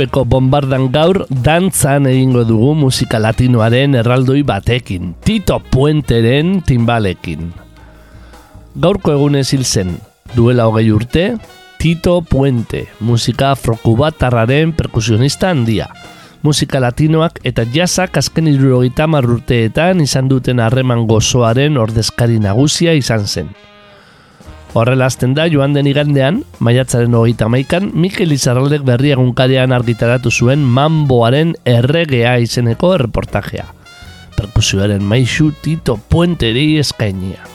Urpeko bombardan gaur dantzan egingo dugu musika latinoaren erraldoi batekin, Tito Puenteren timbalekin. Gaurko egunez hil zen, duela hogei urte, Tito Puente, musika afrokubatarraren perkusionista handia. Musika latinoak eta jazzak azken irurogeita urteetan izan duten harreman gozoaren ordezkari nagusia izan zen. Horrela azten da joan den igandean, maiatzaren hogeita maikan, Mikel Izarraldek berri egunkadean argitaratu zuen Mamboaren erregea izeneko reportajea. Perkusioaren maixu Tito Puenteri eskainia.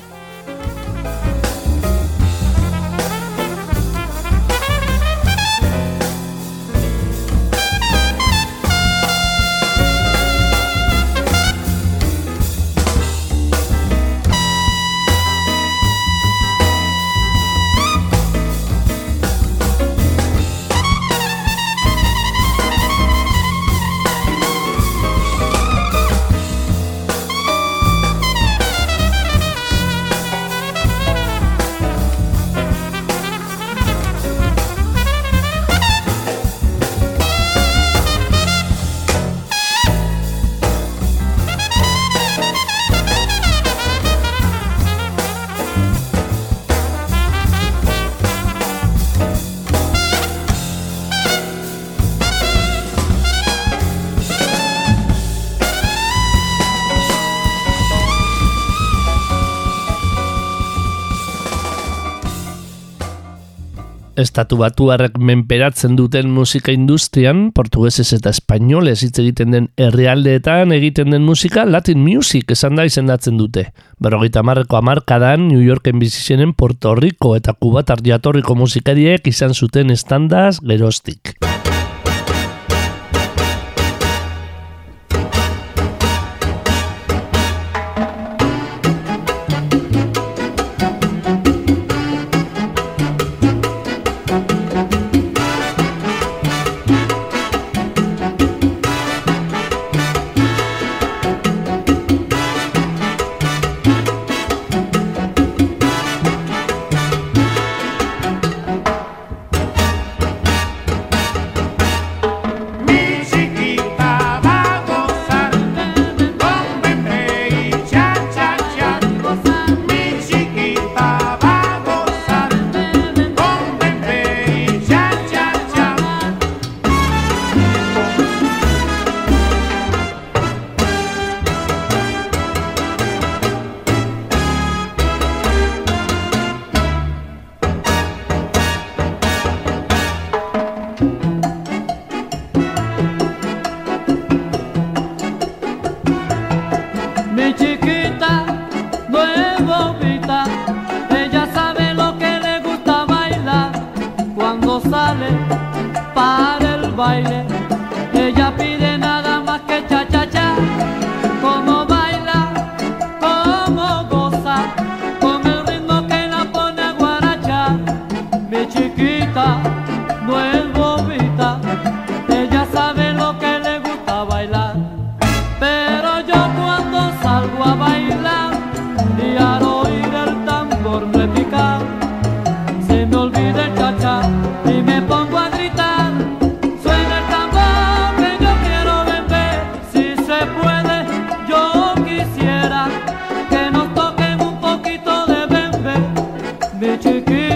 Estatu batuarrek menperatzen duten musika industrian, portuguesez eta espainolez hitz egiten den herrialdeetan egiten den musika Latin Music esan da izendatzen dute. Berrogeita marreko amarkadan New Yorken bizizenen Puerto Rico eta Kubatar jatorriko musikariek izan zuten estandaz gerostik.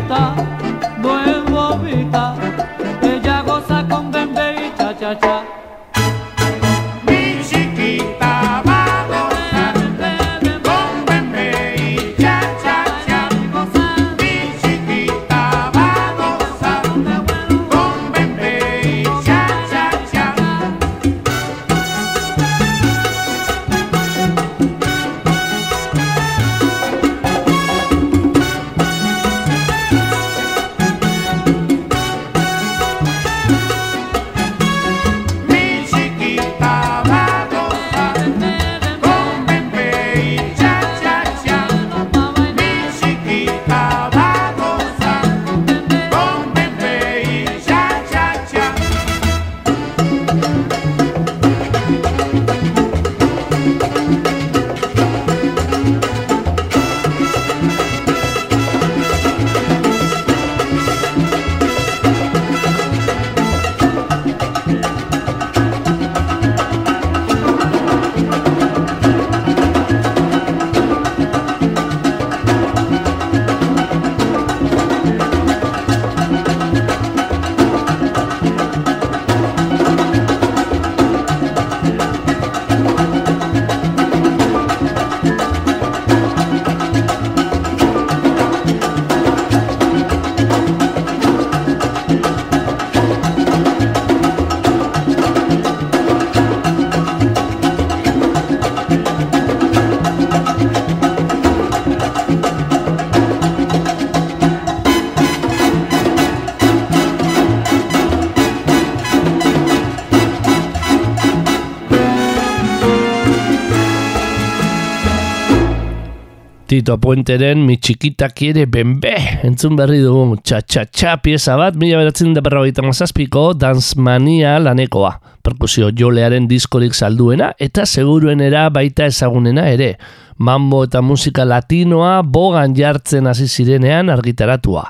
canta Tito Puenteren mi txikitak ere benbe, entzun berri dugu txa-txa-txa pieza bat, mila beratzen da berrogeita mazazpiko, Dansmania lanekoa. Perkusio jolearen diskorik salduena, eta seguruenera baita ezagunena ere. Mambo eta musika latinoa bogan jartzen hasi zirenean argitaratua.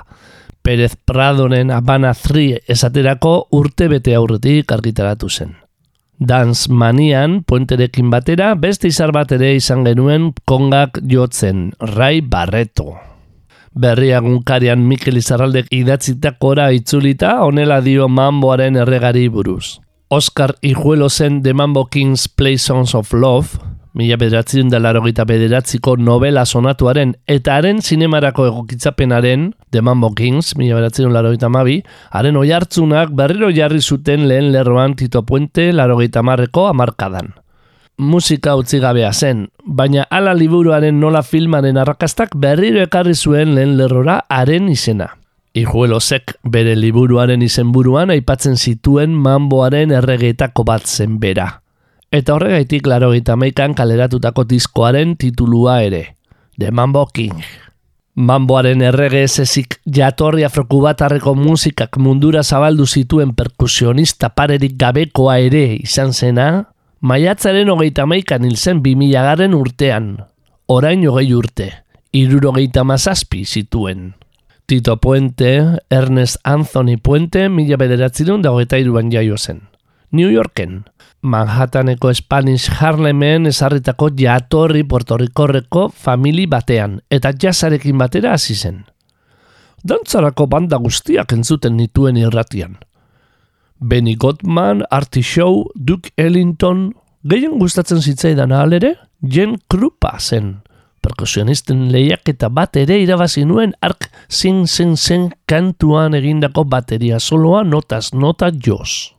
Perez Pradonen Habana 3 esaterako urte bete aurretik argitaratu zen. Dance Manian, puenterekin batera, beste izar bat ere izan genuen kongak jotzen, Rai Barreto. Berriagun karian Mikel Izarraldek idatzitakora itzulita, onela dio mamboaren erregari buruz. Oscar Ijuelo zen The Mambo Kings Play Songs of Love, mila bederatzen dela gita bederatziko novela sonatuaren eta haren zinemarako egokitzapenaren The Mambo Kings, mila bederatzen gita mabi, haren oi hartzunak berriro jarri zuten lehen lerroan Tito Puente laro marreko amarkadan. Musika utzi gabea zen, baina ala liburuaren nola filmaren arrakastak berriro ekarri zuen lehen lerrora haren izena. Ijuelosek bere liburuaren izenburuan aipatzen zituen mamboaren erregetako bat zen bera eta horregaitik laro meikan kaleratutako diskoaren titulua ere, The Mambo King. Mamboaren errege ezik jatorri afrokubatarreko musikak mundura zabaldu zituen perkusionista parerik gabekoa ere izan zena, maiatzaren hogeita meikan hil zen garen urtean, orain hogei urte, irurogeita mazazpi zituen. Tito Puente, Ernest Anthony Puente, mila bederatzerun da hogeita iruan jaio zen. New Yorken, Manhattaneko Spanish Harlemen ezarritako jatorri Puerto Ricorreko famili batean, eta jazarekin batera hasi zen. Dantzarako banda guztiak entzuten nituen irratian. Benny Gottman, Artie Show, Duke Ellington, gehien gustatzen zitzaidan alere, Jen Krupa zen. Perkusionisten lehiak eta bat ere irabazi nuen ark zin zin zin kantuan egindako bateria soloa notas nota jos.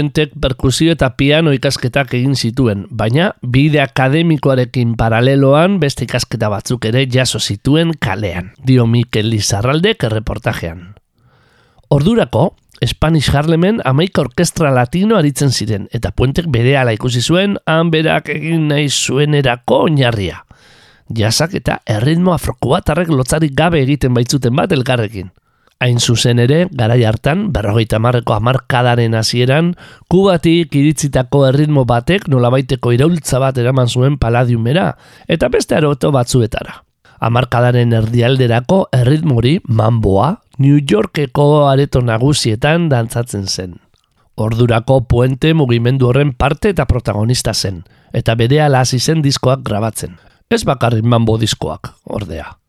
Puentek perkusio eta piano ikasketak egin zituen, baina bide akademikoarekin paraleloan beste ikasketa batzuk ere jaso zituen kalean, dio Mikel Lizarraldek erreportajean. Ordurako, Spanish Harlemen amaika orkestra latino aritzen ziren, eta Puentek bere ala ikusi zuen, han berak egin nahi zuen erako oinarria. Jasak eta erritmo afrokuatarrek lotzarik gabe egiten baitzuten bat elkarrekin. Hain zuzen ere, garai hartan, berrogeita marreko amarkadaren hasieran, kubatik iritzitako erritmo batek nolabaiteko iraultza bat eraman zuen paladiumera, eta beste aroto batzuetara. Amarkadaren erdialderako erritmori mamboa, New Yorkeko areto nagusietan dantzatzen zen. Ordurako puente mugimendu horren parte eta protagonista zen, eta bere hasi zen diskoak grabatzen. Ez bakarrik mambo diskoak, ordea.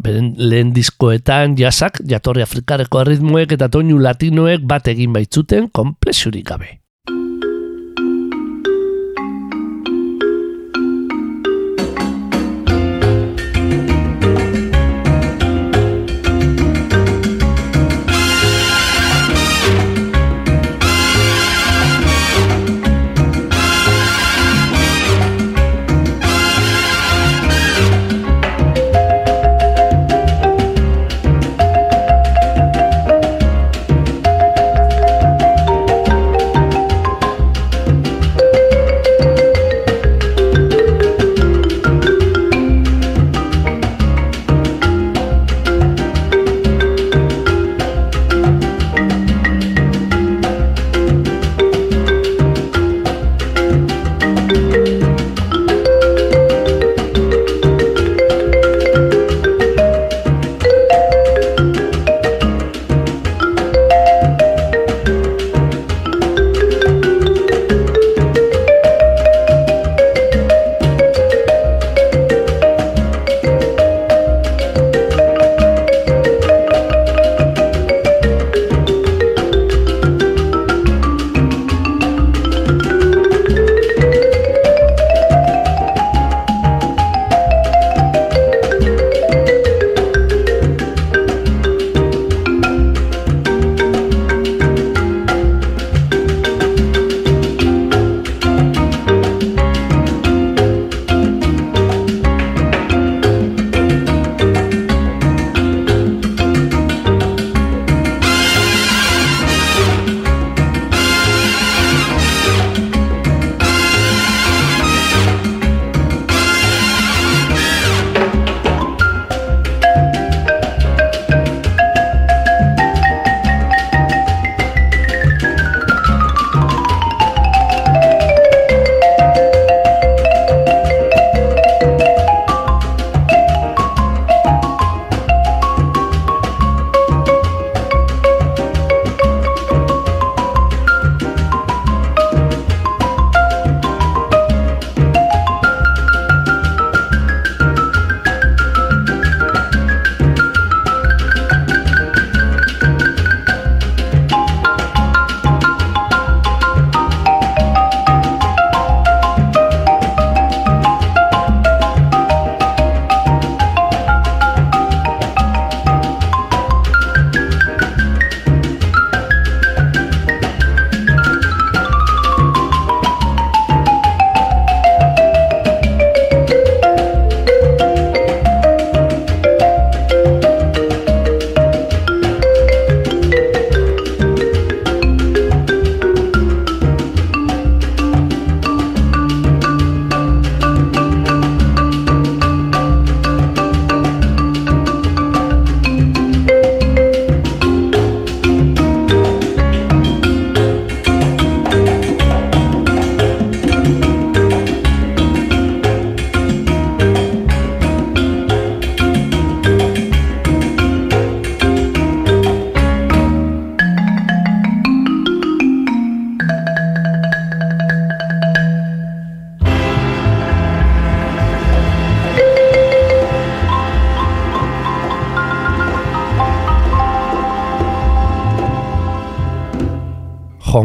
Beren lehen diskoetan jasak, jatorri afrikareko arritmoek eta toinu latinoek bat egin baitzuten komplexurik gabe.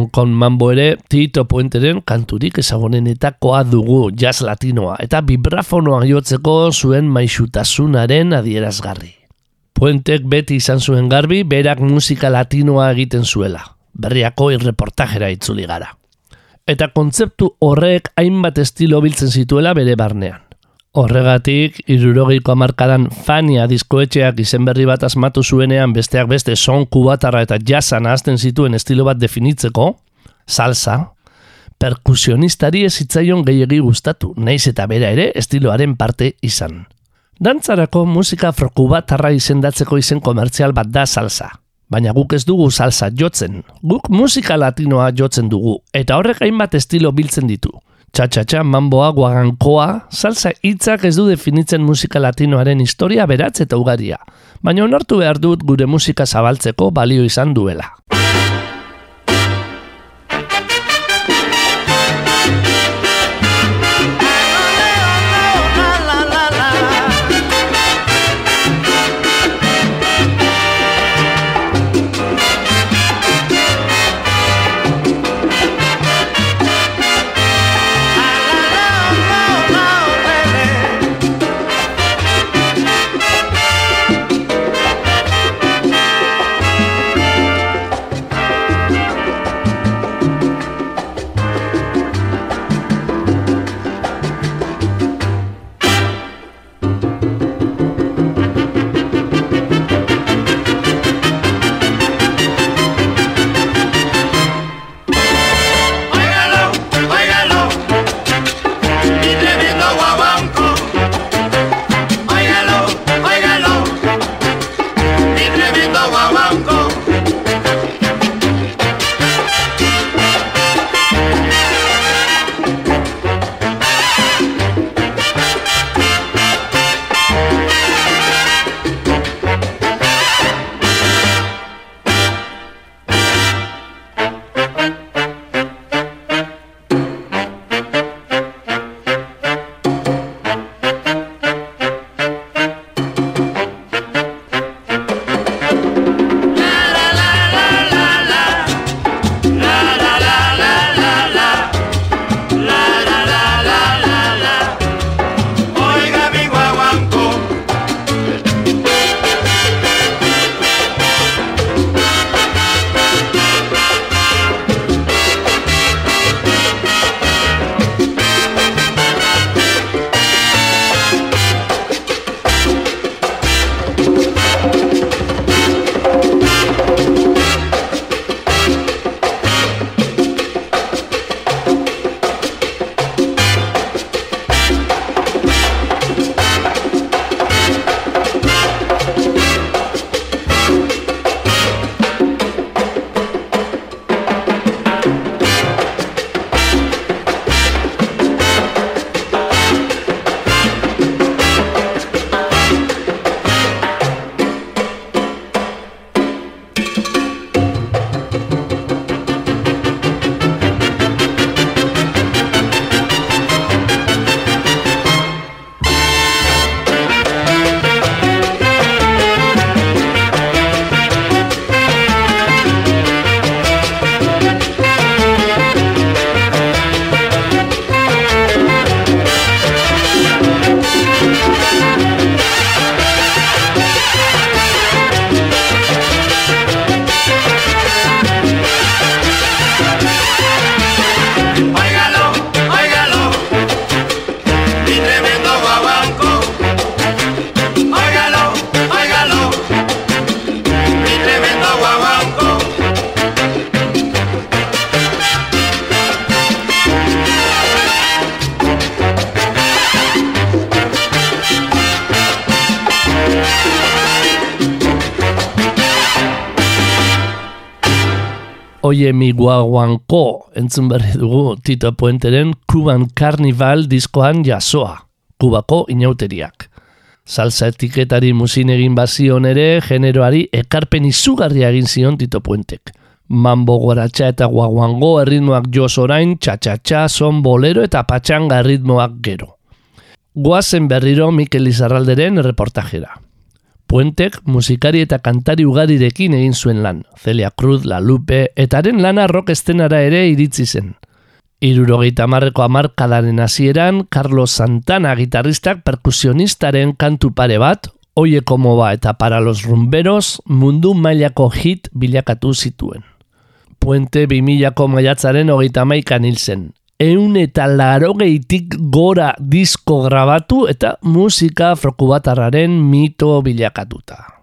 Hong Kong Mambo ere Tito Puenteren kanturik ezagonenetakoa dugu jazz latinoa eta vibrafonoa jotzeko zuen maixutasunaren adierazgarri. Puentek beti izan zuen garbi berak musika latinoa egiten zuela. berriako irreportajera itzuli gara. Eta kontzeptu horrek hainbat estilo biltzen zituela bere barnean. Horregatik, irurogeiko amarkadan Fania diskoetxeak izen berri bat asmatu zuenean besteak beste son kubatarra eta jasan ahazten zituen estilo bat definitzeko, salsa, perkusionistari ez hitzaion gehiagi gustatu, naiz eta bera ere estiloaren parte izan. Dantzarako musika afrokubatarra izendatzeko izen komertzial bat da salsa. Baina guk ez dugu salsa jotzen, guk musika latinoa jotzen dugu, eta horrek hainbat estilo biltzen ditu. Txatxatxa, mamboa, guagankoa, salsa hitzak ez du definitzen musika latinoaren historia beratz eta ugaria, baina onartu behar dut gure musika zabaltzeko balio izan duela. Oie mi guaguanko entzun berri dugu Tito Puenteren Kuban Carnival diskoan jasoa, Kubako inauteriak. Salsa etiketari musin egin bazion ere, generoari ekarpen izugarria egin zion Tito Puentek. Mambo goratxa eta guaguango erritmoak jos orain, txatxatxa, son bolero eta patxanga erritmoak gero. Guazen berriro Mikel Izarralderen reportajera. Puentek musikari eta kantari ugarirekin egin zuen lan, Celia Cruz, La Lupe, eta haren lana rock estenara ere iritzi zen. Irurogeita marreko amarkadaren hasieran, Carlos Santana gitarristak perkusionistaren kantu pare bat, Oie Komoba eta Para los Rumberos mundu mailako hit bilakatu zituen. Puente 2000ko maiatzaren hogeita maikan hil zen. Eun eta larogeitik gora disko grabatu eta musika afrokubatarraren mito bilakatuta.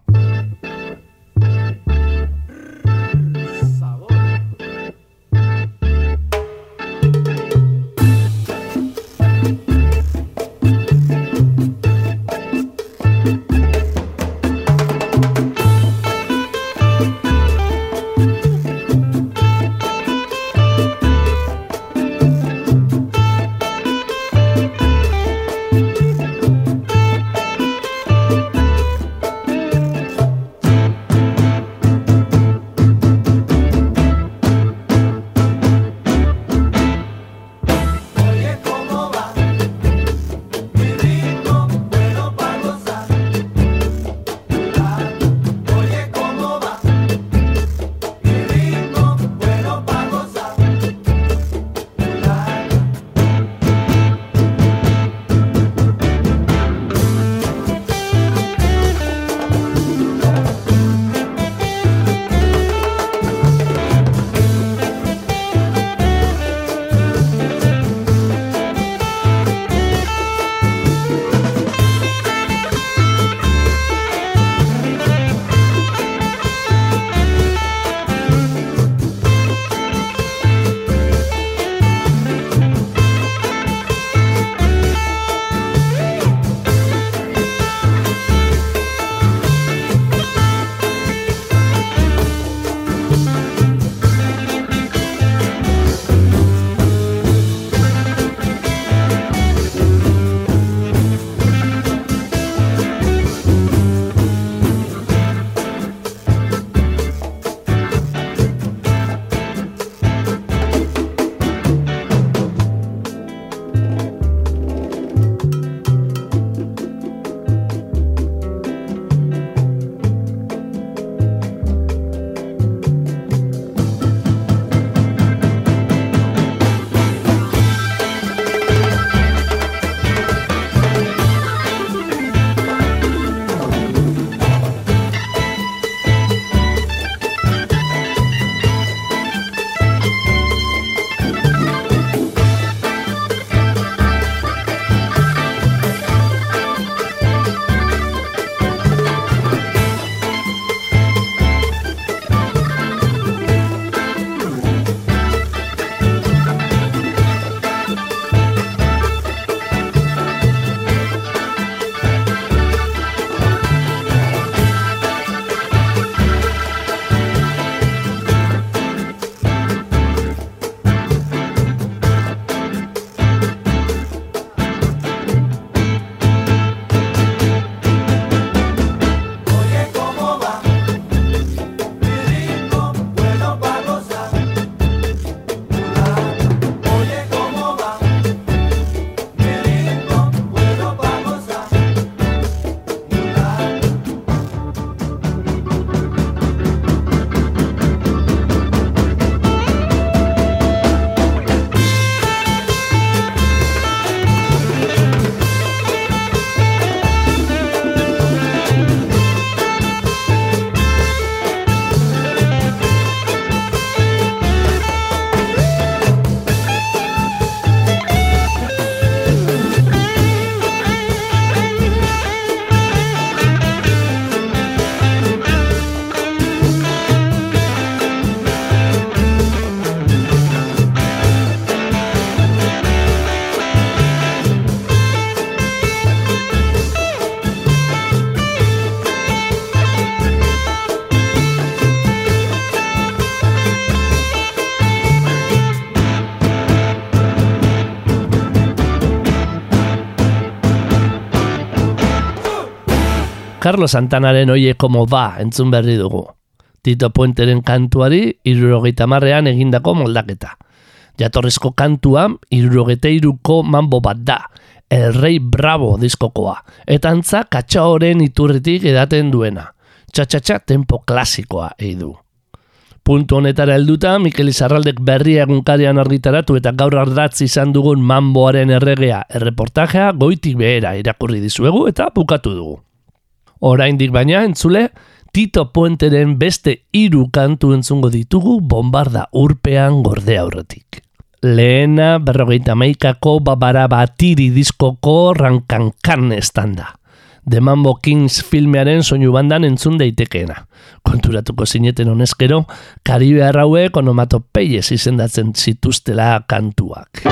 Carlos Santanaren oie komo ba entzun berri dugu. Tito Puenteren kantuari irurogeita marrean egindako moldaketa. Jatorrezko kantuan irurogeita iruko manbo bat da, El Rey Bravo diskokoa, eta antza katxaoren iturritik edaten duena. Txatxatxa tempo klasikoa eidu. Puntu honetara helduta, Mikel Izarraldek berria egunkarian argitaratu eta gaur ardatz izan dugun manboaren erregea erreportajea goitik behera irakurri dizuegu eta bukatu dugu. Oraindik baina entzule, Tito Puenteren beste hiru kantu entzungo ditugu bombarda urpean gorde aurretik. Lehena berrogeita maikako babara batiri diskoko rankankan estanda. The Mambo Kings filmearen soinu bandan entzun daitekeena. Konturatuko zineten honezkero, Karibe arrauek onomatopeiez izendatzen zituztela kantuak.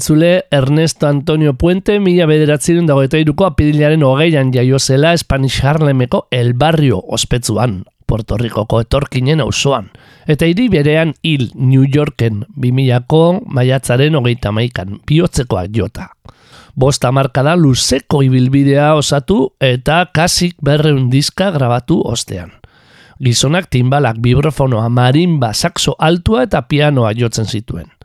Entzule Ernesto Antonio Puente mila bederatzerun dago eta iruko apidilaren hogeian jaio zela Spanish Harlemeko El Barrio ospetsuan, Puerto Ricoko etorkinen auzoan. Eta hiri berean hil New Yorken 2000ko maiatzaren hogeita maikan, bihotzekoak jota. Bosta markada luzeko ibilbidea osatu eta kasik berreun diska grabatu ostean. Gizonak timbalak, vibrofonoa, marimba, saxo altua eta pianoa jotzen zituen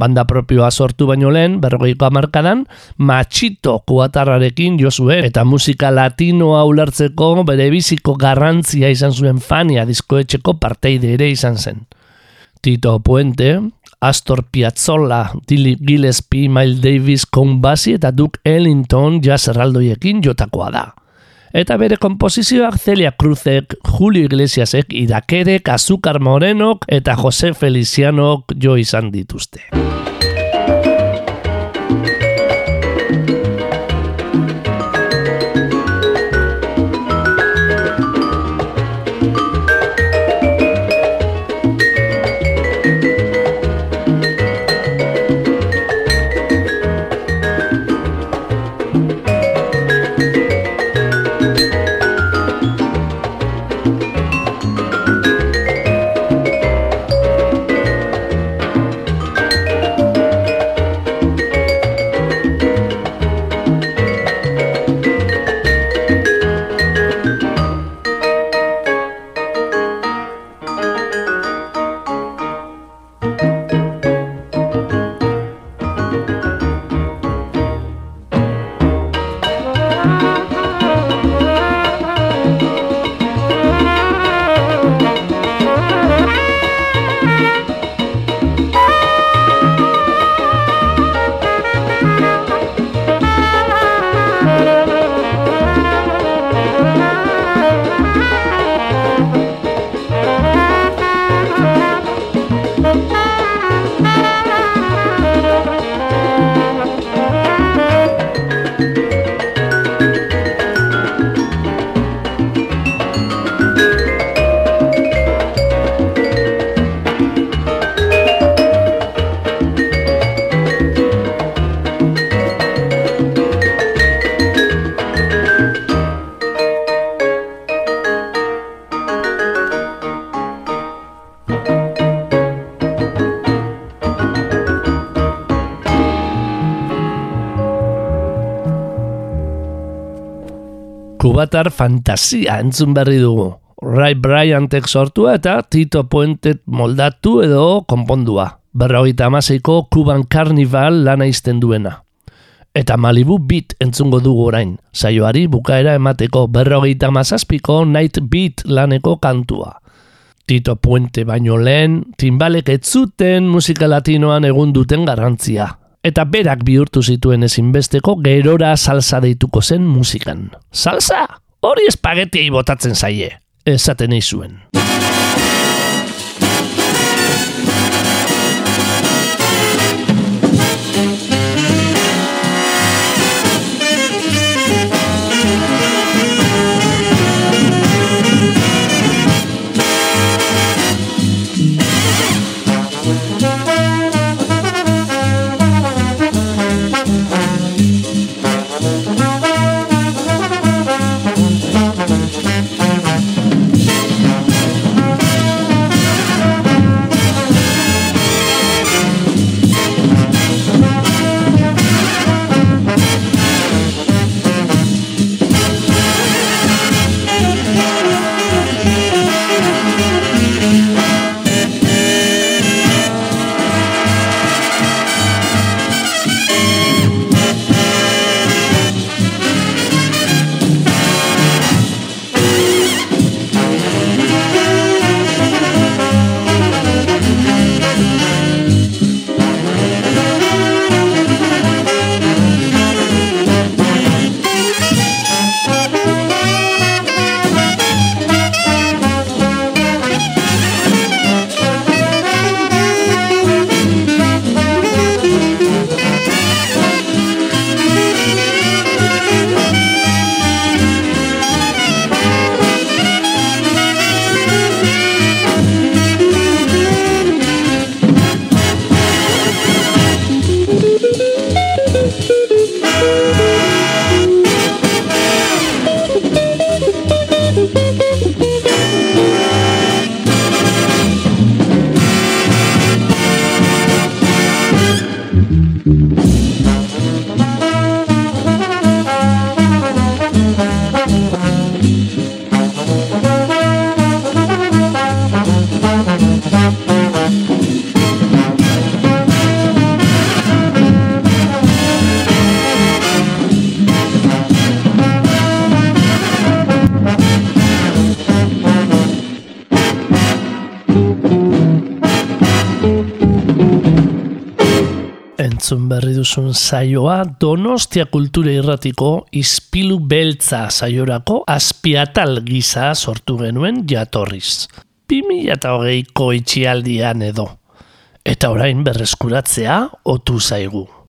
banda propioa sortu baino lehen, berrogeiko amarkadan, matxito kuatarrarekin jo zuen, eta musika latinoa ulertzeko bere biziko garrantzia izan zuen fania diskoetxeko parteide ere izan zen. Tito Puente, Astor Piazzolla, Dilly Gillespie, Miles Davis, Count Basie eta Duke Ellington jazz erraldoiekin jotakoa da eta bere kompozizioak Celia Cruzek, Julio Iglesiasek, Idakerek, Azúcar Morenok eta Jose Felicianok jo izan dituzte. Kubatar fantasia entzun berri dugu. Ray Bryantek sortua eta Tito Puentet moldatu edo konpondua. Berrogeita amaseiko Kuban Carnival lana izten duena. Eta Malibu Beat entzungo dugu orain. Saioari bukaera emateko berrogeita amazazpiko Night Beat laneko kantua. Tito Puente baino lehen, timbalek ez zuten musika latinoan egun duten garrantzia eta berak bihurtu zituen ezinbesteko gerora salsa deituko zen musikan. Salsa? Hori espagetiei botatzen zaie, esaten zuen. Berri duzun saioa Donostia Kultura Irratiko Ispilu Beltza saiorako azpiatal gisa sortu genuen jatorriz. 2008ko itxialdian edo. Eta orain berreskuratzea otu zaigu.